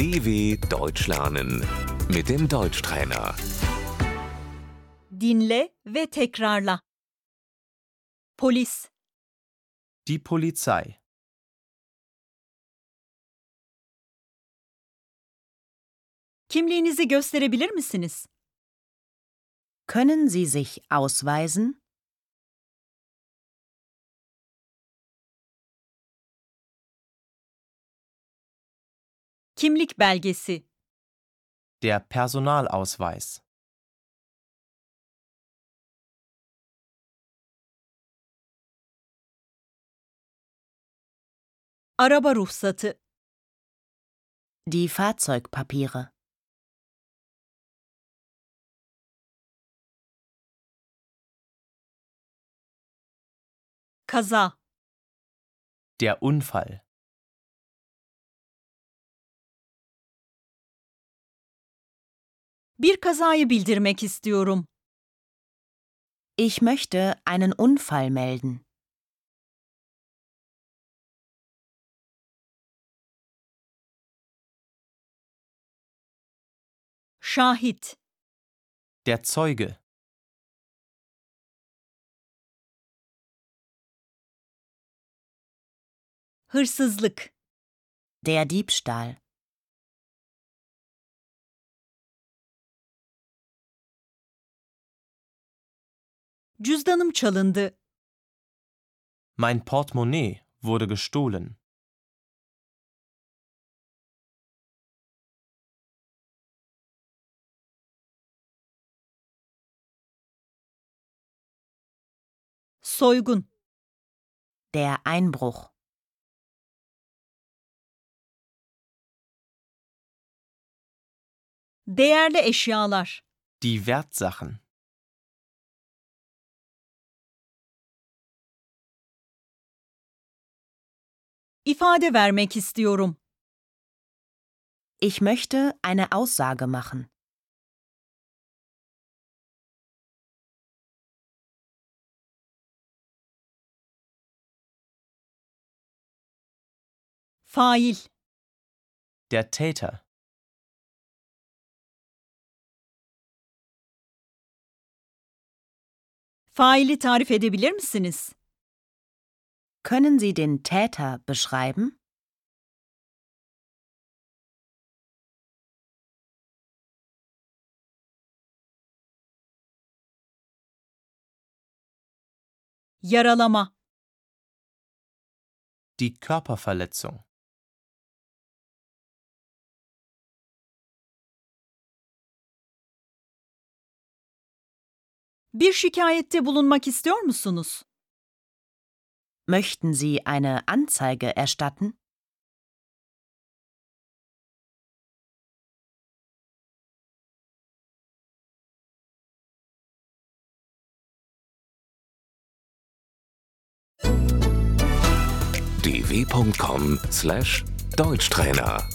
DW Deutsch lernen mit dem Deutschtrainer. Dinle ve tekrarla. Polis, Die Polizei. kimliğinizi gösterebilir misiniz? Können Sie sich ausweisen? Kimlik belgesi, Der Personalausweis. araba ruhsatı, Die Fahrzeugpapiere. kaza, Der Unfall. Bir kazayı bildirmek istiyorum. Ich möchte einen Unfall melden. Şahit, Der Zeuge. hırsızlık, Der Diebstahl. Cüzdanım çalındı, Mein Portemonnaie wurde gestohlen. soygun, Der Einbruch. değerli eşyalar, Die Wertsachen. Ifade vermek istiyorum. Ich möchte eine Aussage machen. Fail, Der Täter. faili tarif edebilir misiniz? Können Sie den Täter beschreiben? Yaralama, Die Körperverletzung. bir şikayette bulunmak istiyor musunuz? Möchten Sie eine Anzeige erstatten? dw.com/deutschtrainer